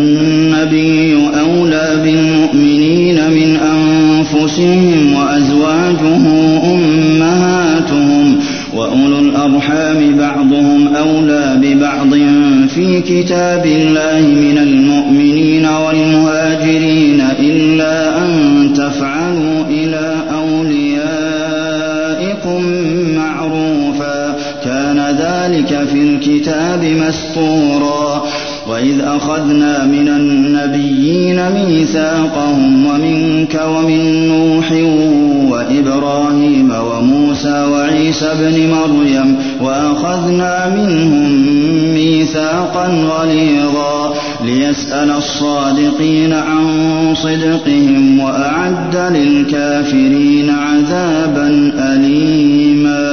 النبي أولى بالمؤمنين من أنفسهم وأزواجه أمهاتهم وأولو الأرحام بعضهم أولى ببعض في كتاب الله من المؤمنين والمهاجرين إلا أن تفعلوا إلى أوليائكم معروفا. كان ذلك في الكتاب مسطورا. وإذ أخذنا من النبيين ميثاقهم ومنك ومن نوح وإبراهيم وموسى وعيسى ابن مريم وأخذنا منهم ميثاقا غليظا ليسأل الصادقين عن صدقهم وأعد للكافرين عذابا أليما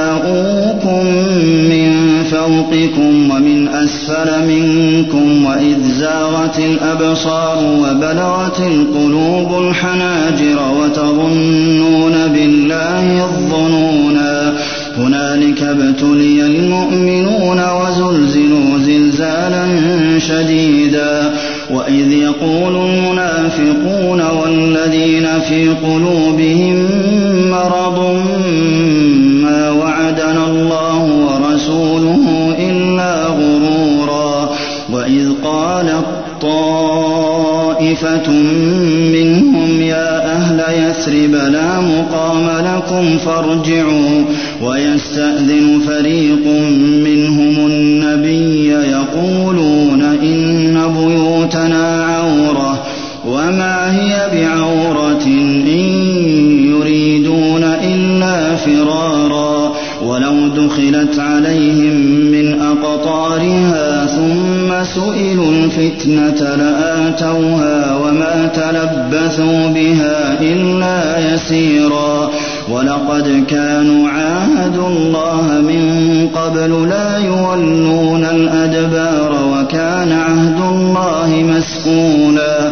فوقكم ومن أسفل منكم وإذ زاغت الأبصار وبلغت القلوب الحناجر وتظنون بالله الظنونا. هنالك ابتلي المؤمنون وزلزلوا زلزالا شديدا. وإذ يقول المنافقون والذين في قلوبهم مرض طائفة منهم يا أهل يثرب لا مقام لكم فارجعوا ويستأذن فريق منهم النبي يقولون إن بيوتنا عورة وما هي بعورة إن يريدون إلا فرارا ولو دخلت عليهم من أقطارها سئلوا الفتنة لآتوها وما تلبثوا بها إلا يسيرا. ولقد كانوا عاهدوا الله من قبل لا يولون الأدبار وكان عهد الله مسئولا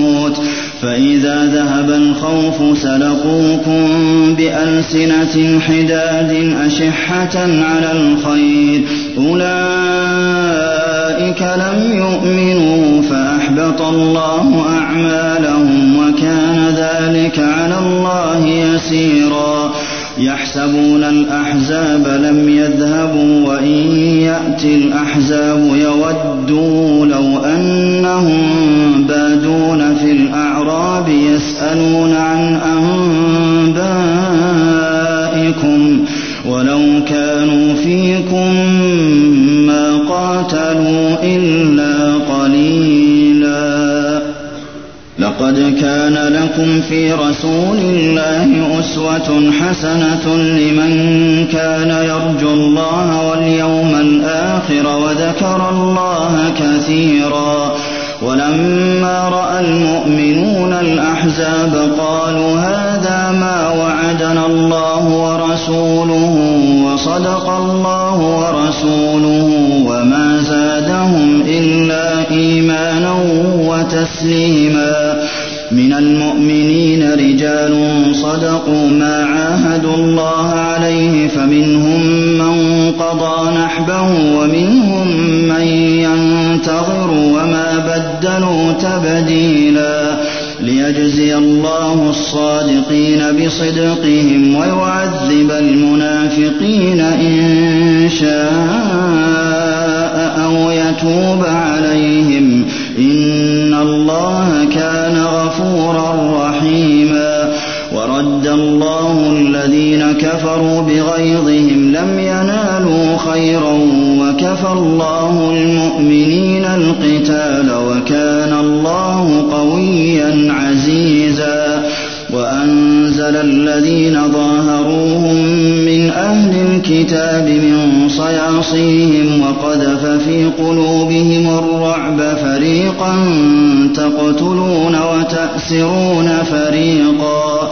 فإذا ذهب الخوف سلقوكم بألسنة حداد أشحة على الخير. أولئك لم يؤمنوا فأحبط الله أعمالهم وكان ذلك على الله يسيرا. يحسبون الأحزاب لم يذهبوا وإن يأتي الأحزاب يودوا لو أنهم بادون في الأعراب يسألون عن أنبائكم ولو كانوا فيكم ما قاتلوا إلا قليلا. لقد كان لكم في رسول الله أسوة حسنة لمن كان يرجو الله واليوم الآخر وذكر الله كثيرا. ولما رأى المؤمنون الأحزاب قالوا هذا ما وعدنا الله ورسوله وصدق الله ورسوله وما زادهم إلا إيمانا وتسليما. من المؤمنين رجال صدقوا ما عاهدوا الله عليه فمنهم من قضى نحبه ومنهم من ينتظر وما بدلوا تبديلا ليجزي الله الصادقين بصدقهم ويعذب المنافقين إن شاء أو يتوب عليهم إن الله كان غفورا رحيما ورد الله الذين كفروا بغيظهم لم ينالوا خيرا وكفى الله المؤمنين القتال وكان الله قويا عزيزا وأنزل الذين ظاهروهم من أهل الكتاب من صياصيهم وقذف في قلوبهم الرعب فريقا تقتلون وتأسرون فريقا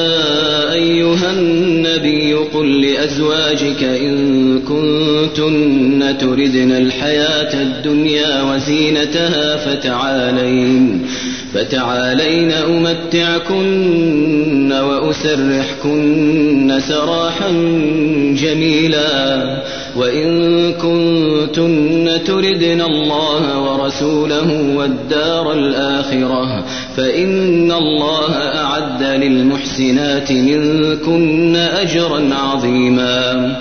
لأزواجك إن كنتن تردن الحياة الدنيا وزينتها فتعالين فتعالين أمتعكن وأسرحكن سراحا جميلا. وإن كنتن تردن الله ورسوله والدار الآخرة فإن الله أعد للمحسنات منكن أجرا عظيما.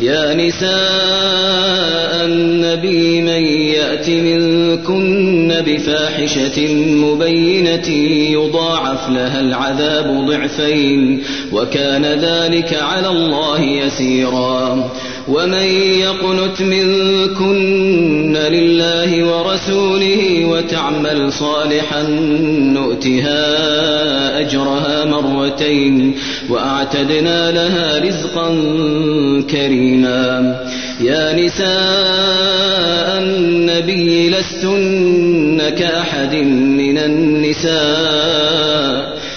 يا نساء النبي من يأت منكن بفاحشة مبينة يضاعف لها العذاب ضعفين وكان ذلك على الله يسيرا. ومن يقنت منكن لله ورسوله وتعمل صالحا نؤتها أجرها مرتين وأعتدنا لها رزقا كريما يا نساء النبي لستن كأحد من النساء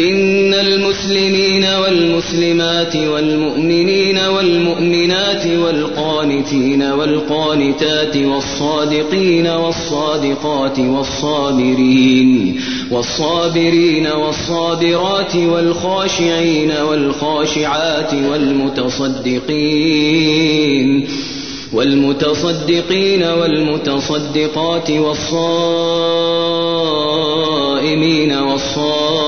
إن المسلمين والمسلمات والمؤمنين والمؤمنات والقانتين والقانتات والصادقين والصادقات والصابرين والصابرين والصابرات والخاشعين والخاشعات والمتصدقين والمتصدقين والمتصدقات والصائمين والصائمات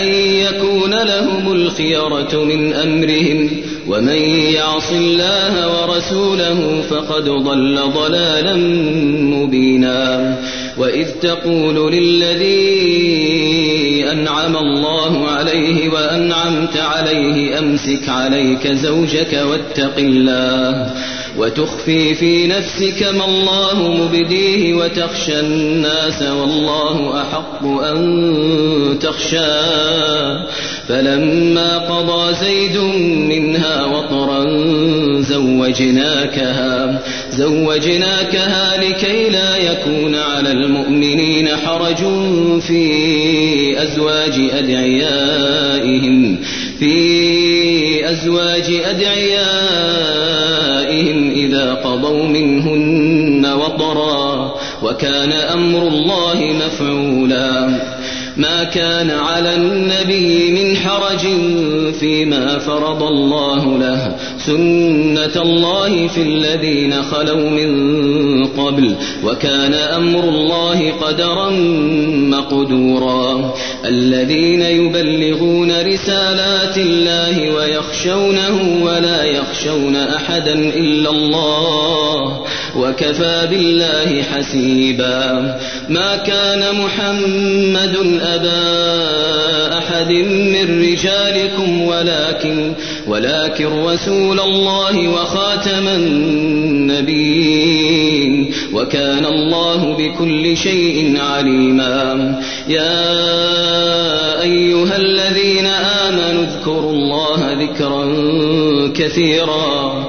أن يكون لهم الخيرة من أمرهم ومن يعص الله ورسوله فقد ضل ضلالا مبينا. وإذ تقول للذي أنعم الله عليه وأنعمت عليه أمسك عليك زوجك واتق الله. وتخفي في نفسك ما الله مبديه وتخشى الناس والله أحق أن تخشاه فلما قضى زيد منها وطرا زوجناكها زوجناكها لكي لا يكون على المؤمنين حرج في أزواج أدعيائهم في أزواج أدعيائهم. إذا قضوا منهن وطرا وكان أمر الله مفعولا. ما كان على النبي من حرج فيما فرض الله له سنة الله في الذين خلوا من قبل وكان أمر الله قدرا مقدورا الذين يبلغون رسالات الله ويخشونه ولا يخشون أحدا إلا الله وكفى بالله حسيبا ما كان محمد أبا أحد من رجالكم ولكن ولكن رسول الله وخاتم النبيين وكان الله بكل شيء عليما. يا أيها الذين آمنوا اذكروا الله ذكرا كثيرا.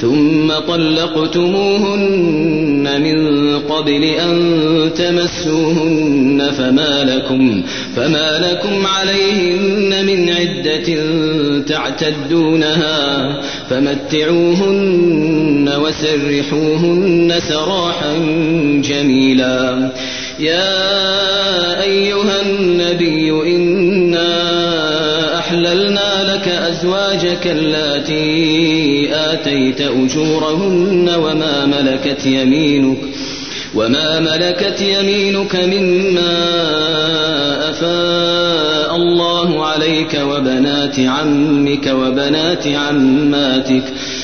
ثم طلقتموهن من قبل أن تمسوهن فما لكم فما لكم عليهن من عدة تعتدونها فمتعوهن وسرحوهن سراحا جميلا. يا أيها النبي إنا أحللنا أزواجك اللاتي آتيت أجورهن وما ملكت يمينك وما ملكت يمينك مما أفاء الله عليك وبنات عمك وبنات عماتك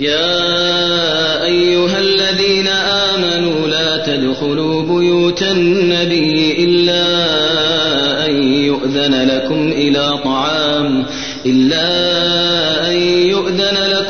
يا أيها الذين آمنوا لا تدخلوا بيوت النبي إلا أن يؤذن لكم إلى طعام إلا أن يؤذن لكم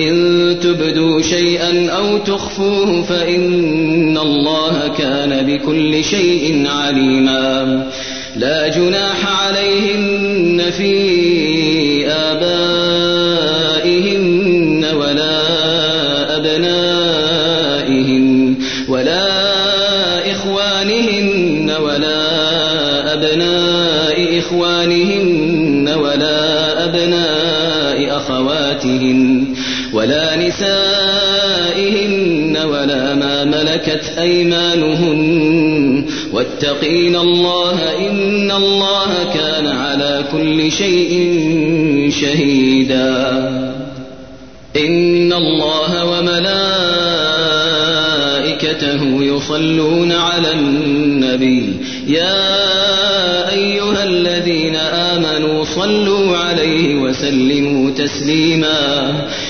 إن تبدوا شيئا أو تخفوه فإن الله كان بكل شيء عليما. لا جناح عليهن في ولا نسائهن ولا ما ملكت أيمانهن. واتقين الله إن الله كان على كل شيء شهيدا. إن الله وملائكته يصلون على النبي. يا أيها الذين آمنوا صلوا عليه وسلموا تسليما.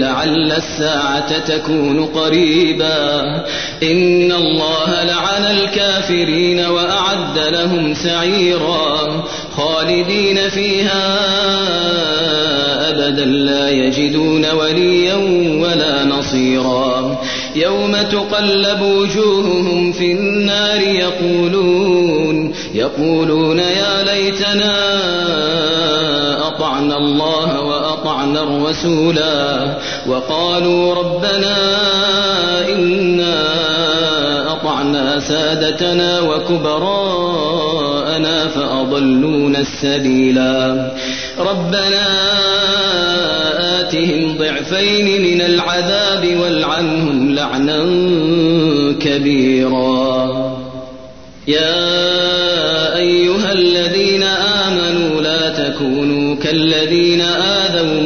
لعل الساعة تكون قريبا. إن الله لعن الكافرين وأعد لهم سعيرا. خالدين فيها أبدا لا يجدون وليا ولا نصيرا. يوم تقلب وجوههم في النار يقولون يقولون يا ليتنا وأطعنا الرسولا وقالوا ربنا إنا أطعنا سادتنا وكبراءنا فأضلونا السبيلا. ربنا آتهم ضعفين من العذاب والعنهم لعنا كبيرا. يا أيها الذين آمنوا لا تكونوا كالذين آذوا